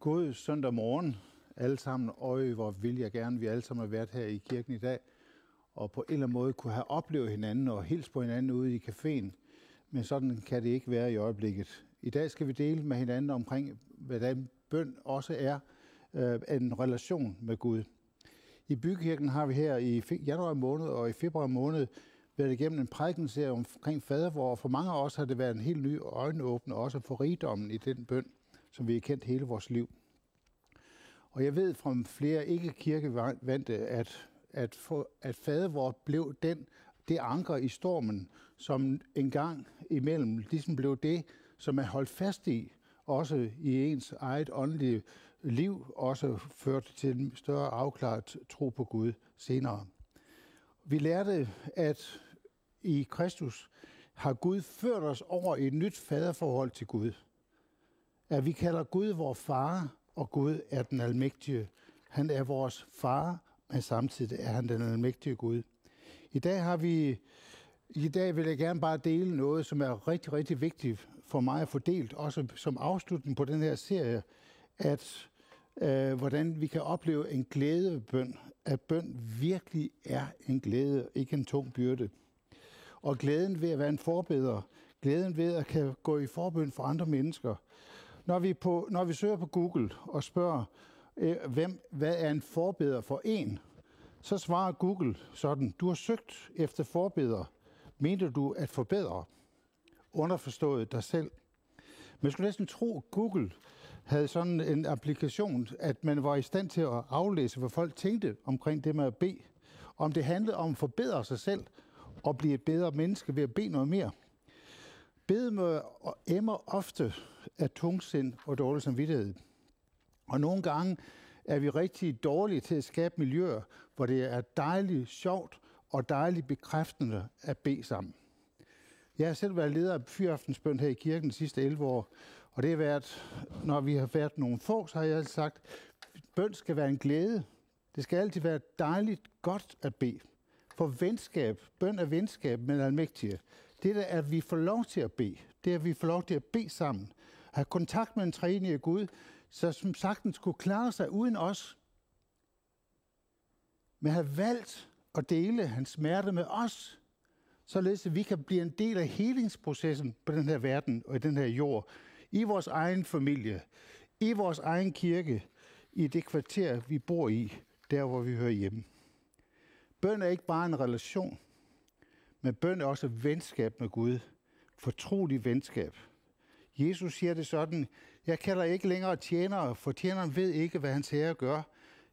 God søndag morgen alle sammen. Øj, hvor vil jeg gerne, vi alle sammen har været her i kirken i dag, og på en eller anden måde kunne have oplevet hinanden og hilse på hinanden ude i caféen. Men sådan kan det ikke være i øjeblikket. I dag skal vi dele med hinanden omkring, hvordan bøn også er øh, en relation med Gud. I bykirken har vi her i januar måned og i februar måned været igennem en prædikenserie omkring fadervor, og for mange af os har det været en helt ny øjenåbner, også for rigdommen i den bøn, som vi har kendt hele vores liv. Og jeg ved fra flere ikke-kirkevandte, at, at, for, at fadervor blev den, det anker i stormen, som en gang imellem ligesom blev det, som er holdt fast i, også i ens eget åndelige liv, også førte til en større afklaret tro på Gud senere. Vi lærte, at i Kristus har Gud ført os over i et nyt faderforhold til Gud. At vi kalder Gud vores far, og Gud er den almægtige. Han er vores far, men samtidig er han den almægtige Gud. I dag har vi i dag vil jeg gerne bare dele noget, som er rigtig, rigtig vigtigt for mig at få delt, også som afslutning på den her serie, at øh, hvordan vi kan opleve en glæde ved bøn. At bøn virkelig er en glæde, ikke en tung byrde. Og glæden ved at være en forbeder, glæden ved at kan gå i forbøn for andre mennesker. Når vi, på, når vi søger på Google og spørger, øh, hvem, hvad er en forbeder for en, så svarer Google sådan, du har søgt efter forbeder, mente du at forbedre? Underforstået dig selv. Man skulle næsten tro, at Google havde sådan en applikation, at man var i stand til at aflæse, hvad folk tænkte omkring det med at bede. Om det handlede om at forbedre sig selv og blive et bedre menneske ved at bede noget mere. Bede emmer ofte af tungsind og dårlig samvittighed. Og nogle gange er vi rigtig dårlige til at skabe miljøer, hvor det er dejligt sjovt og dejligt bekræftende at bede sammen. Jeg har selv været leder af fyraftensbøn her i kirken de sidste 11 år, og det har været, når vi har været nogle få, så har jeg altid sagt, bøn skal være en glæde. Det skal altid være dejligt godt at bede. For venskab, bøn er venskab med almægtige. Det er, at vi får lov til at bede. Det er, at vi får lov til at bede sammen. Have kontakt med en træenige Gud, så som sagtens skulle klare sig uden os. Men have valgt at dele hans smerte med os, således at vi kan blive en del af helingsprocessen på den her verden og i den her jord, i vores egen familie, i vores egen kirke, i det kvarter, vi bor i, der hvor vi hører hjemme. Bøn er ikke bare en relation, men bøn er også venskab med Gud. Fortrolig venskab. Jesus siger det sådan, jeg kalder ikke længere tjenere, for tjeneren ved ikke, hvad hans herre gør.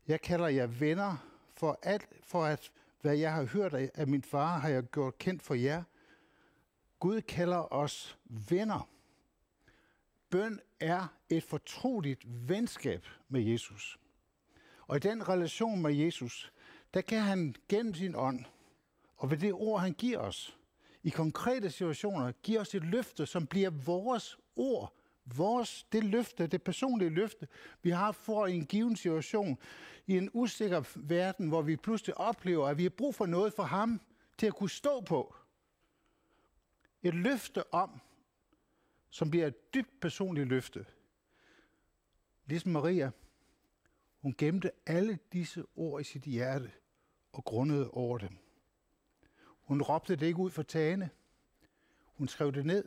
Jeg kalder jer venner, for alt, for at hvad jeg har hørt af min far, har jeg gjort kendt for jer. Gud kalder os venner. Bøn er et fortroligt venskab med Jesus. Og i den relation med Jesus, der kan han gennem sin ånd, og ved det ord, han giver os, i konkrete situationer, give os et løfte, som bliver vores ord, vores, det løfte, det personlige løfte, vi har for i en given situation, i en usikker verden, hvor vi pludselig oplever, at vi har brug for noget for ham til at kunne stå på. Et løfte om, som bliver et dybt personligt løfte. Ligesom Maria, hun gemte alle disse ord i sit hjerte og grundede over dem. Hun råbte det ikke ud for tagene. Hun skrev det ned,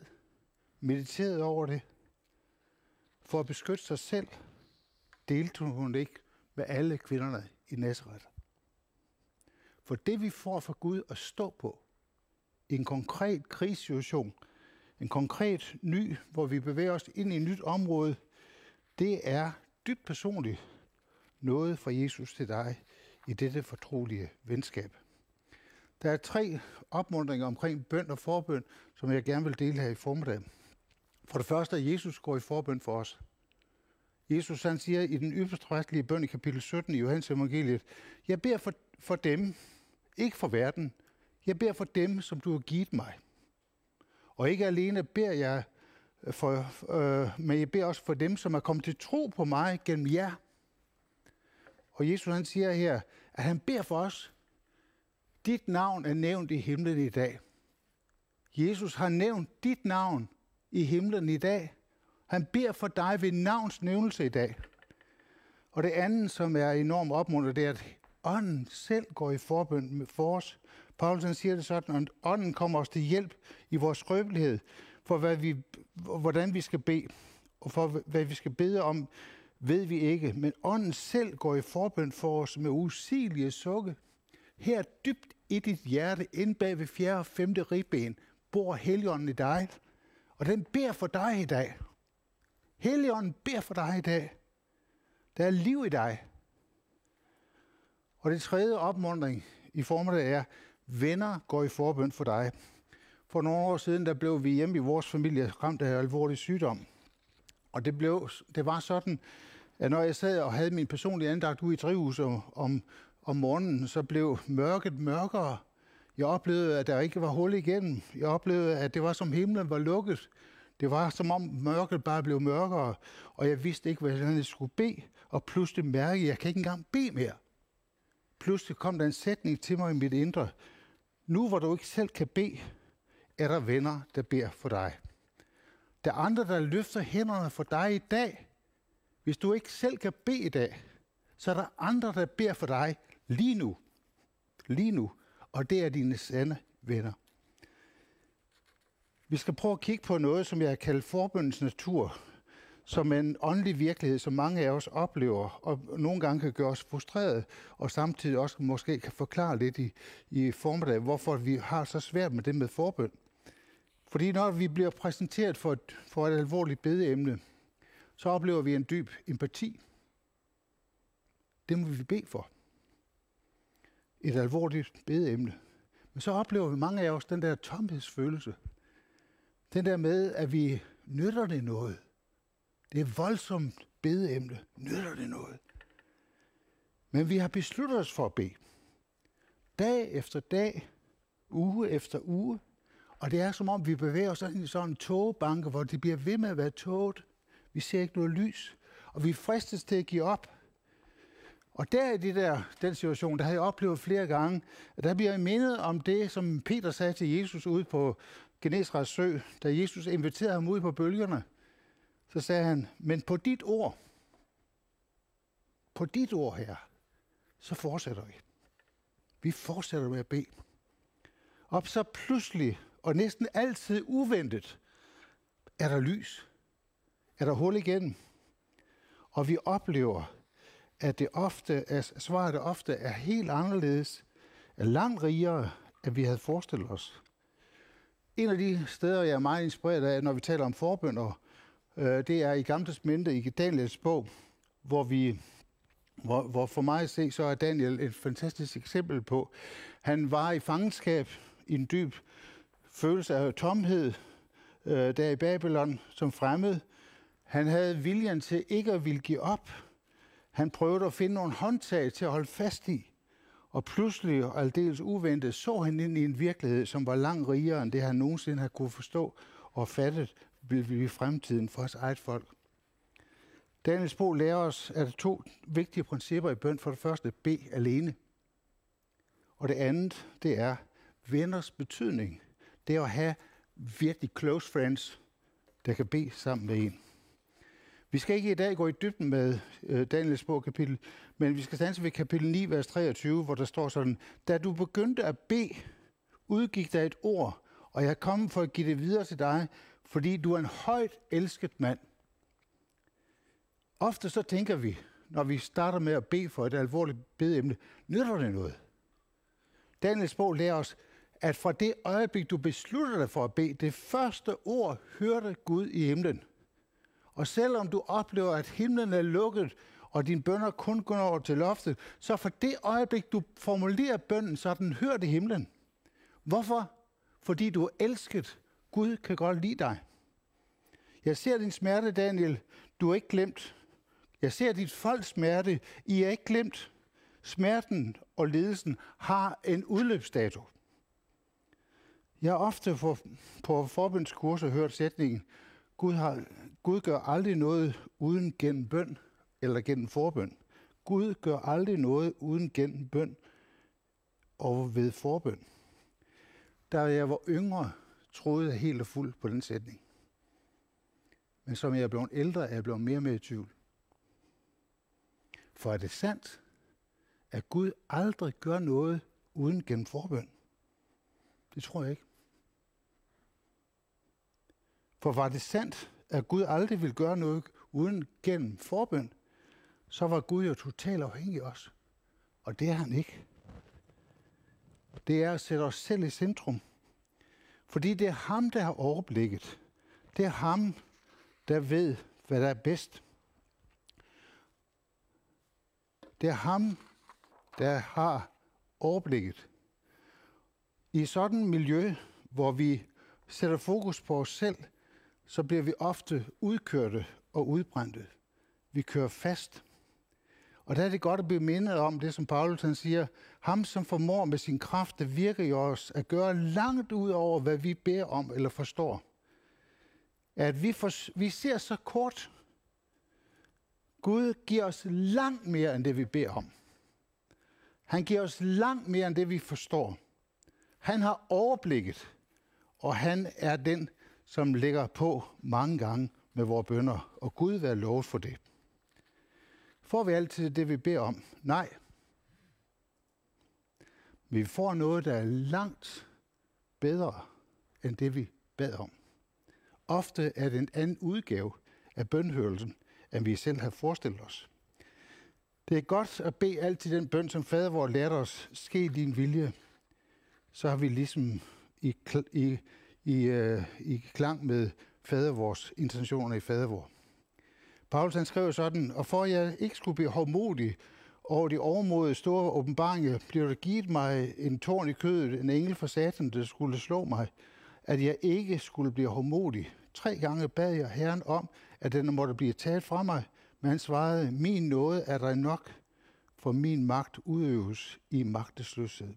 mediterede over det. For at beskytte sig selv, delte hun ikke med alle kvinderne i Nazareth. For det vi får fra Gud at stå på, i en konkret krigssituation, en konkret ny, hvor vi bevæger os ind i et nyt område, det er dybt personligt noget fra Jesus til dig i dette fortrolige venskab. Der er tre opmuntringer omkring bøn og forbøn, som jeg gerne vil dele her i formiddag. For det første, at Jesus går i forbøn for os. Jesus han siger i den ypperste præstelige bøn i kapitel 17 i Johannes evangeliet, jeg beder for, for dem, ikke for verden, jeg beder for dem, som du har givet mig. Og ikke alene beder jeg for, øh, men jeg beder også for dem, som er kommet til tro på mig gennem jer. Og Jesus han siger her, at han beder for os. Dit navn er nævnt i himlen i dag. Jesus har nævnt dit navn i himlen i dag. Han beder for dig ved navns nævnelse i dag. Og det andet, som er enormt opmuntret, det er, at ånden selv går i forbøn for os. Paulus siger det sådan, at ånden kommer os til hjælp i vores skrøbelighed, for hvad vi, hvordan vi skal bede, og for hvad vi skal bede om, ved vi ikke. Men ånden selv går i forbøn for os med usigelige sukke. Her dybt i dit hjerte, ind bag ved fjerde og femte ribben, bor Helligånden i dig. Og den beder for dig i dag. Helligånden beder for dig i dag. Der er liv i dig. Og det tredje opmundring i formiddag er, venner går i forbøn for dig. For nogle år siden, der blev vi hjemme i vores familie ramt af alvorlig sygdom. Og det, blev, det var sådan, at når jeg sad og havde min personlige andagt ude i drivhuset om, om morgenen, så blev mørket mørkere. Jeg oplevede, at der ikke var hul igennem. Jeg oplevede, at det var som himlen var lukket. Det var som om mørket bare blev mørkere, og jeg vidste ikke, hvordan jeg skulle bede. Og pludselig mærkede jeg, at jeg kan ikke engang bede mere. Pludselig kom der en sætning til mig i mit indre. Nu hvor du ikke selv kan bede, er der venner, der beder for dig. Der er andre, der løfter hænderne for dig i dag. Hvis du ikke selv kan bede i dag, så er der andre, der beder for dig lige nu. Lige nu. Og det er dine sande venner. Vi skal prøve at kigge på noget, som jeg har kaldt forbøndens natur, som en åndelig virkelighed, som mange af os oplever, og nogle gange kan gøre os frustreret, og samtidig også måske kan forklare lidt i, i formiddag, hvorfor vi har så svært med det med forbøn. Fordi når vi bliver præsenteret for et, for et alvorligt bedeemne, så oplever vi en dyb empati. Det må vi bede for. Et alvorligt bedeemne. Men så oplever vi mange af os den der tomhedsfølelse. Den der med, at vi nytter det noget. Det er voldsomt bedeemne. Nytter det noget? Men vi har besluttet os for at bede. Dag efter dag, uge efter uge. Og det er som om, vi bevæger os ind i sådan en togebanke, hvor det bliver ved med at være tåget. Vi ser ikke noget lys. Og vi fristes til at give op. Og der i det der, den situation, der har jeg oplevet flere gange, at der bliver jeg mindet om det, som Peter sagde til Jesus ude på Genesrets sø, da Jesus inviterede ham ud på bølgerne. Så sagde han, men på dit ord, på dit ord her, så fortsætter vi. Vi fortsætter med at bede. Og så pludselig, og næsten altid uventet, er der lys. Er der hul igen. Og vi oplever, at det ofte at svaret ofte er helt anderledes, er langt rigere, end vi havde forestillet os. En af de steder, jeg er meget inspireret af, når vi taler om forbønder, øh, det er i Gamle Testamente i Daniels bog, hvor vi hvor, hvor for mig at se, så er Daniel et fantastisk eksempel på. Han var i fangenskab i en dyb følelse af tomhed, øh, der i Babylon som fremmed. Han havde viljen til ikke at ville give op. Han prøvede at finde nogle håndtag til at holde fast i. Og pludselig og aldeles uventet så han ind i en virkelighed, som var langt rigere end det, han nogensinde havde kunne forstå og fattet vil fremtiden for os eget folk. Daniels bog lærer os, at der to vigtige principper i bøn. For det første, B alene. Og det andet, det er venners betydning. Det er at have virkelig close friends, der kan bede sammen med en. Vi skal ikke i dag gå i dybden med øh, Daniels bog kapitel, men vi skal stanse ved kapitel 9, vers 23, hvor der står sådan, Da du begyndte at bede, udgik der et ord, og jeg kom for at give det videre til dig, fordi du er en højt elsket mand. Ofte så tænker vi, når vi starter med at bede for et alvorligt bedeemne, nytter det noget? Daniels bog lærer os, at fra det øjeblik, du beslutter dig for at bede, det første ord hørte Gud i himlen. Og selvom du oplever, at himlen er lukket, og dine bønder kun går over til loftet, så for det øjeblik, du formulerer bønnen, så den hørt i himlen. Hvorfor? Fordi du er elsket. Gud kan godt lide dig. Jeg ser din smerte, Daniel. Du er ikke glemt. Jeg ser dit folks smerte. I er ikke glemt. Smerten og ledelsen har en udløbsdato. Jeg har ofte på, på forbundskurser hørt sætningen, Gud, har, Gud gør aldrig noget uden gennem bøn eller gennem forbøn. Gud gør aldrig noget uden gennem bøn og ved forbøn. Da jeg var yngre, troede jeg helt og fuldt på den sætning. Men som jeg er blevet ældre, er jeg blevet mere og mere i tvivl. For er det sandt, at Gud aldrig gør noget uden gennem forbøn? Det tror jeg ikke. For var det sandt, at Gud aldrig vil gøre noget uden gennem forbøn, så var Gud jo totalt afhængig af os. Og det er han ikke. Det er at sætte os selv i centrum. Fordi det er ham, der har overblikket. Det er ham, der ved, hvad der er bedst. Det er ham, der har overblikket. I sådan et miljø, hvor vi sætter fokus på os selv, så bliver vi ofte udkørte og udbrændte. Vi kører fast. Og der er det godt at blive mindet om det, som Paulus han siger, ham som formår med sin kraft at virke i os, at gøre langt ud over, hvad vi beder om eller forstår. At vi, for, vi ser så kort. Gud giver os langt mere, end det vi beder om. Han giver os langt mere, end det vi forstår. Han har overblikket, og han er den, som ligger på mange gange med vores bønder, og Gud være lovet for det. Får vi altid det, vi beder om? Nej. Men vi får noget, der er langt bedre end det, vi bad om. Ofte er det en anden udgave af bønhørelsen, end vi selv har forestillet os. Det er godt at bede altid den bøn, som fader vor lærte os, ske din vilje. Så har vi ligesom i, i, i, øh, i klang med fader vores intentioner i fadervor. Paulus han skrev sådan, og for at jeg ikke skulle blive hårdmodig over de overmodige store åbenbaringer, blev der givet mig en tårn i kødet, en engel fra satan, der skulle slå mig, at jeg ikke skulle blive hårdmodig. Tre gange bad jeg Herren om, at den måtte blive taget fra mig, men han svarede, min nåde er der nok, for min magt udøves i magtesløshed.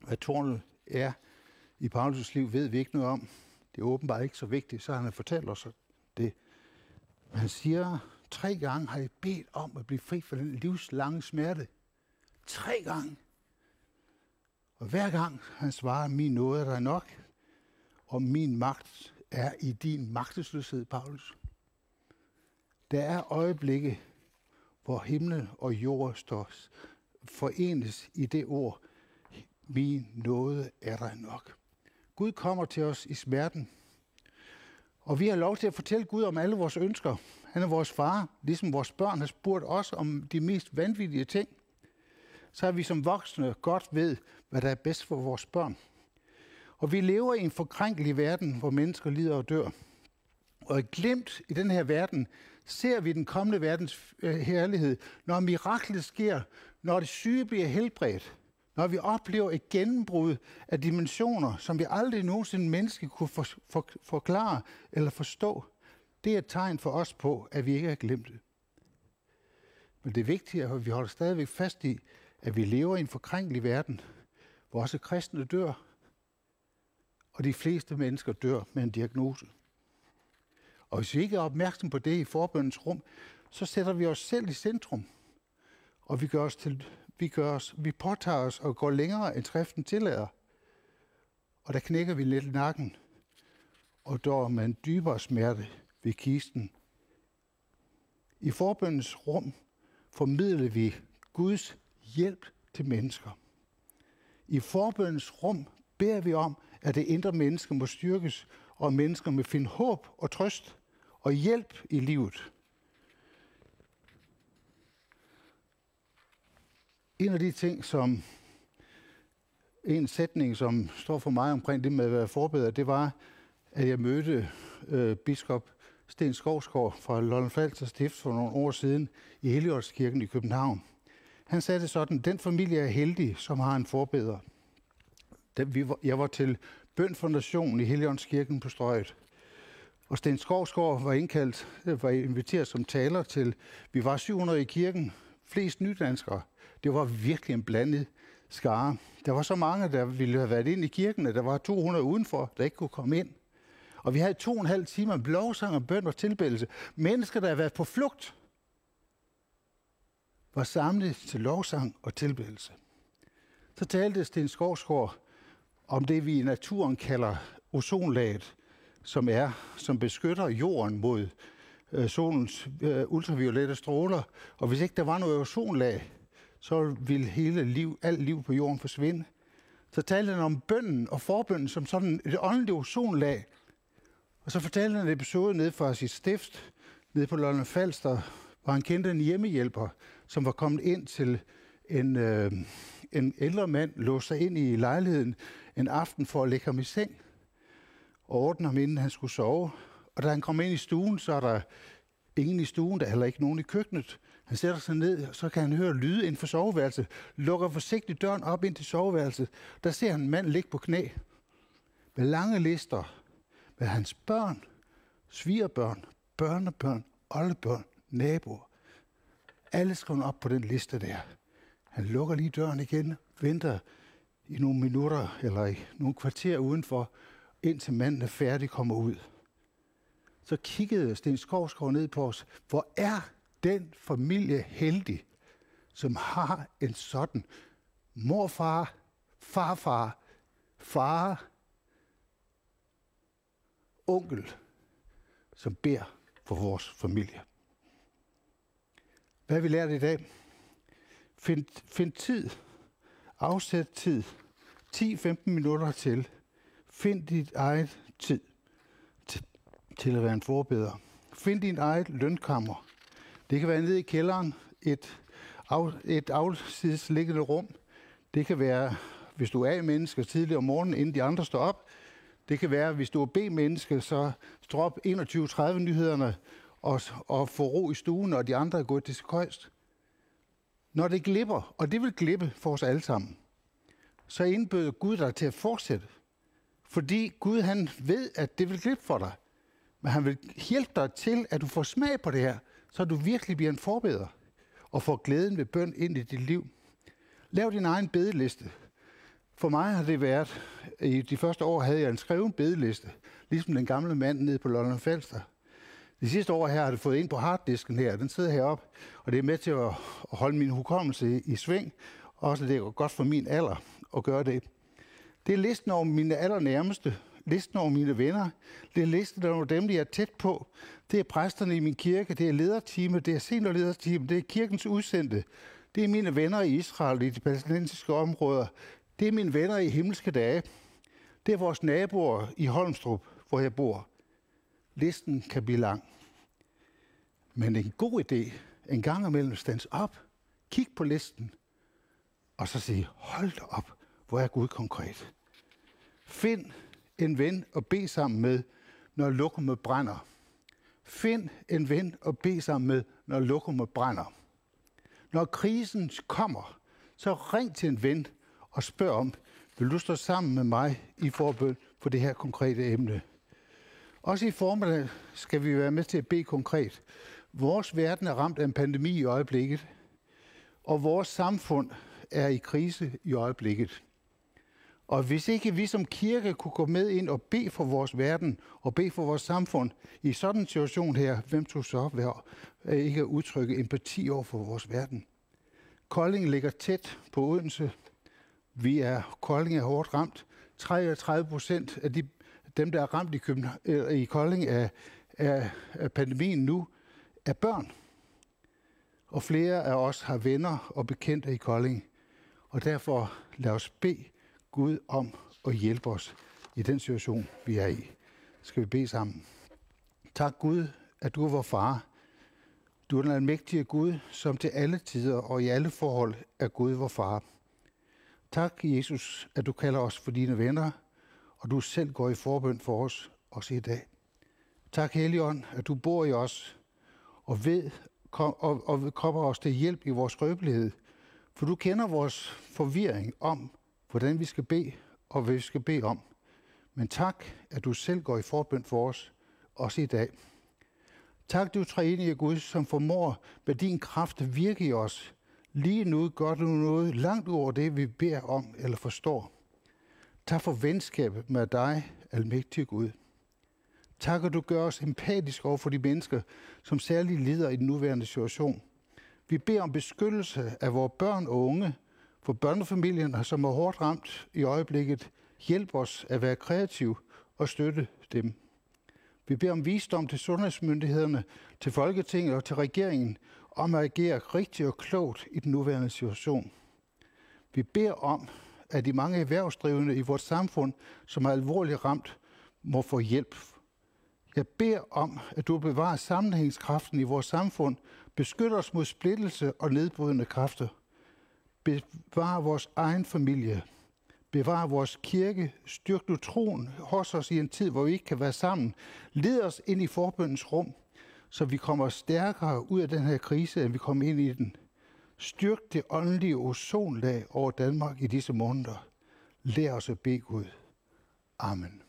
Hvad tårnet er i Paulus' liv, ved vi ikke noget om. Det er åbenbart ikke så vigtigt, så han har fortalt os det. Han siger, tre gange har jeg bedt om at blive fri for den livslange smerte. Tre gange. Og hver gang han svarer, min nåde er der nok, og min magt er i din magtesløshed, Paulus. Der er øjeblikke, hvor himmel og jord står forenes i det ord, min nåde er der nok. Gud kommer til os i smerten, og vi har lov til at fortælle Gud om alle vores ønsker. Han er vores far, ligesom vores børn har spurgt os om de mest vanvittige ting. Så har vi som voksne godt ved, hvad der er bedst for vores børn. Og vi lever i en forkrænkelig verden, hvor mennesker lider og dør. Og et glimt i den her verden ser vi den kommende verdens øh, herlighed, når miraklet sker, når det syge bliver helbredt, når vi oplever et gennembrud af dimensioner, som vi aldrig nogensinde menneske kunne for, for, forklare eller forstå, det er et tegn for os på, at vi ikke er glemt det. Men det er vigtigt, at vi holder stadigvæk fast i, at vi lever i en forkrænkelig verden, hvor også kristne dør, og de fleste mennesker dør med en diagnose. Og hvis vi ikke er opmærksom på det i forbøndens rum, så sætter vi os selv i centrum, og vi gør os til vi, gør os, vi påtager os og går længere, end skriften tillader. Og der knækker vi lidt nakken, og dør man en dybere smerte ved kisten. I forbøndens rum formidler vi Guds hjælp til mennesker. I forbøndens rum beder vi om, at det indre menneske må styrkes, og mennesker må finde håb og trøst og hjælp i livet. En af de ting, som en sætning, som står for mig omkring det med at være forbedret, det var, at jeg mødte øh, biskop Sten Skovsgaard fra Lolland Falster Stift for nogle år siden i Heliortskirken i København. Han sagde det sådan, den familie er heldig, som har en forbeder. Jeg var til bønfoundationen i Helligåndskirken på Strøget. Og Sten Skovsgaard var indkaldt, øh, var inviteret som taler til, vi var 700 i kirken, flest nydanskere. Det var virkelig en blandet skare. Der var så mange, der ville have været ind i kirken, at der var 200 udenfor, der ikke kunne komme ind. Og vi havde to og en halv time med lovsang og bøn og tilbedelse. Mennesker, der havde været på flugt, var samlet til lovsang og tilbedelse. Så talte Sten Skovsgaard om det, vi i naturen kalder ozonlaget, som er, som beskytter jorden mod øh, solens øh, ultraviolette stråler, og hvis ikke der var noget ozonlag, så ville hele liv, alt liv på jorden forsvinde. Så talte han om bønden og forbønden som sådan et åndeligt ozonlag. Og så fortalte han en episode ned fra sit stift, nede på Lolland Falster, hvor han kendte en hjemmehjælper, som var kommet ind til en, øh, en ældre mand, låste sig ind i lejligheden en aften for at lægge ham i seng og ordne ham, inden han skulle sove. Og da han kom ind i stuen, så er der ingen i stuen, der er heller ikke nogen i køkkenet. Han sætter sig ned, og så kan han høre lyde inden for soveværelset. Lukker forsigtigt døren op ind til soveværelset. Der ser han en mand ligge på knæ. Med lange lister. Med hans børn, svigerbørn, børnebørn, oldebørn, naboer. Alle skrevet op på den liste der. Han lukker lige døren igen, venter i nogle minutter eller i nogle kvarter udenfor, indtil manden er færdig kommer ud. Så kiggede Sten Skovskov ned på os. Hvor er den familie heldig, som har en sådan morfar, farfar, far, onkel, som beder for vores familie. Hvad har vi lært i dag? Find, find tid. Afsæt tid. 10-15 minutter til. Find dit eget tid til, at være en forbedrer. Find din eget lønkammer. Det kan være nede i kælderen, et, af, et afsidesliggende rum. Det kan være, hvis du er menneske tidligere om morgenen, inden de andre står op. Det kan være, hvis du er B-menneske, så står op 21.30 nyhederne og, og få ro i stuen, og de andre er gået til køjst. Når det glipper, og det vil glippe for os alle sammen, så indbød Gud dig til at fortsætte. Fordi Gud han ved, at det vil glippe for dig. Men han vil hjælpe dig til, at du får smag på det her, så du virkelig bliver en forbeder og får glæden ved bøn ind i dit liv. Lav din egen bedeliste. For mig har det været, i de første år havde jeg en skreven bedeliste, ligesom den gamle mand nede på Lolland Falster. De sidste år her har det fået ind på harddisken her. Den sidder heroppe, og det er med til at holde min hukommelse i, sving. Også det er godt for min alder at gøre det. Det er listen over mine allernærmeste, listen over mine venner, det er listen over dem, jeg er tæt på. Det er præsterne i min kirke, det er lederteamet, det er seniorlederteamet, det er kirkens udsendte. Det er mine venner i Israel, i de palæstinensiske områder. Det er mine venner i himmelske dage. Det er vores naboer i Holmstrup, hvor jeg bor. Listen kan blive lang. Men en god idé, en gang imellem stands op, kig på listen, og så sige, hold da op, hvor er Gud konkret. Find en ven og bede sammen med, når lokummet brænder. Find en ven og bede sammen med, når lokummet brænder. Når krisen kommer, så ring til en ven og spørg om, vil du stå sammen med mig i forbøn for det her konkrete emne? Også i formiddag skal vi være med til at bede konkret. Vores verden er ramt af en pandemi i øjeblikket, og vores samfund er i krise i øjeblikket. Og hvis ikke vi som kirke kunne gå med ind og bede for vores verden og bede for vores samfund i sådan en situation her, hvem tog så op øh, ikke at udtrykke empati over for vores verden? Kolding ligger tæt på Odense. Vi er, Kolding er hårdt ramt. 33 procent af de, dem, der er ramt i, København, øh, i Kolding af, af, af pandemien nu, er børn. Og flere af os har venner og bekendte i Kolding. Og derfor lad os bede Gud om at hjælpe os i den situation, vi er i. Skal vi bede sammen. Tak Gud, at du er vor far. Du er den almægtige Gud, som til alle tider og i alle forhold er Gud vor far. Tak, Jesus, at du kalder os for dine venner, og du selv går i forbøn for os, også i dag. Tak, Helligånd, at du bor i os, og ved kom, og, og kommer os til hjælp i vores skrøbelighed. For du kender vores forvirring om, hvordan vi skal bede, og hvad vi skal bede om. Men tak, at du selv går i forbøn for os, også i dag. Tak, du treenige Gud, som formår med din kraft at virke i os. Lige nu gør du noget langt over det, vi beder om eller forstår. Tak for venskabet med dig, almægtige Gud. Tak, at du gør os empatisk over for de mennesker, som særligt lider i den nuværende situation. Vi beder om beskyttelse af vores børn og unge, for børnefamilierne, som er hårdt ramt i øjeblikket. Hjælp os at være kreative og støtte dem. Vi beder om visdom til sundhedsmyndighederne, til Folketinget og til regeringen om at agere rigtigt og klogt i den nuværende situation. Vi beder om, at de mange erhvervsdrivende i vores samfund, som er alvorligt ramt, må få hjælp. Jeg beder om, at du bevarer sammenhængskraften i vores samfund, beskytter os mod splittelse og nedbrydende kræfter. Bevar vores egen familie. Bevar vores kirke. Styrk du troen hos os i en tid, hvor vi ikke kan være sammen. Led os ind i forbøndens rum, så vi kommer stærkere ud af den her krise, end vi kom ind i den. Styrk det åndelige ozonlag over Danmark i disse måneder. Lær os at bede Gud. Amen.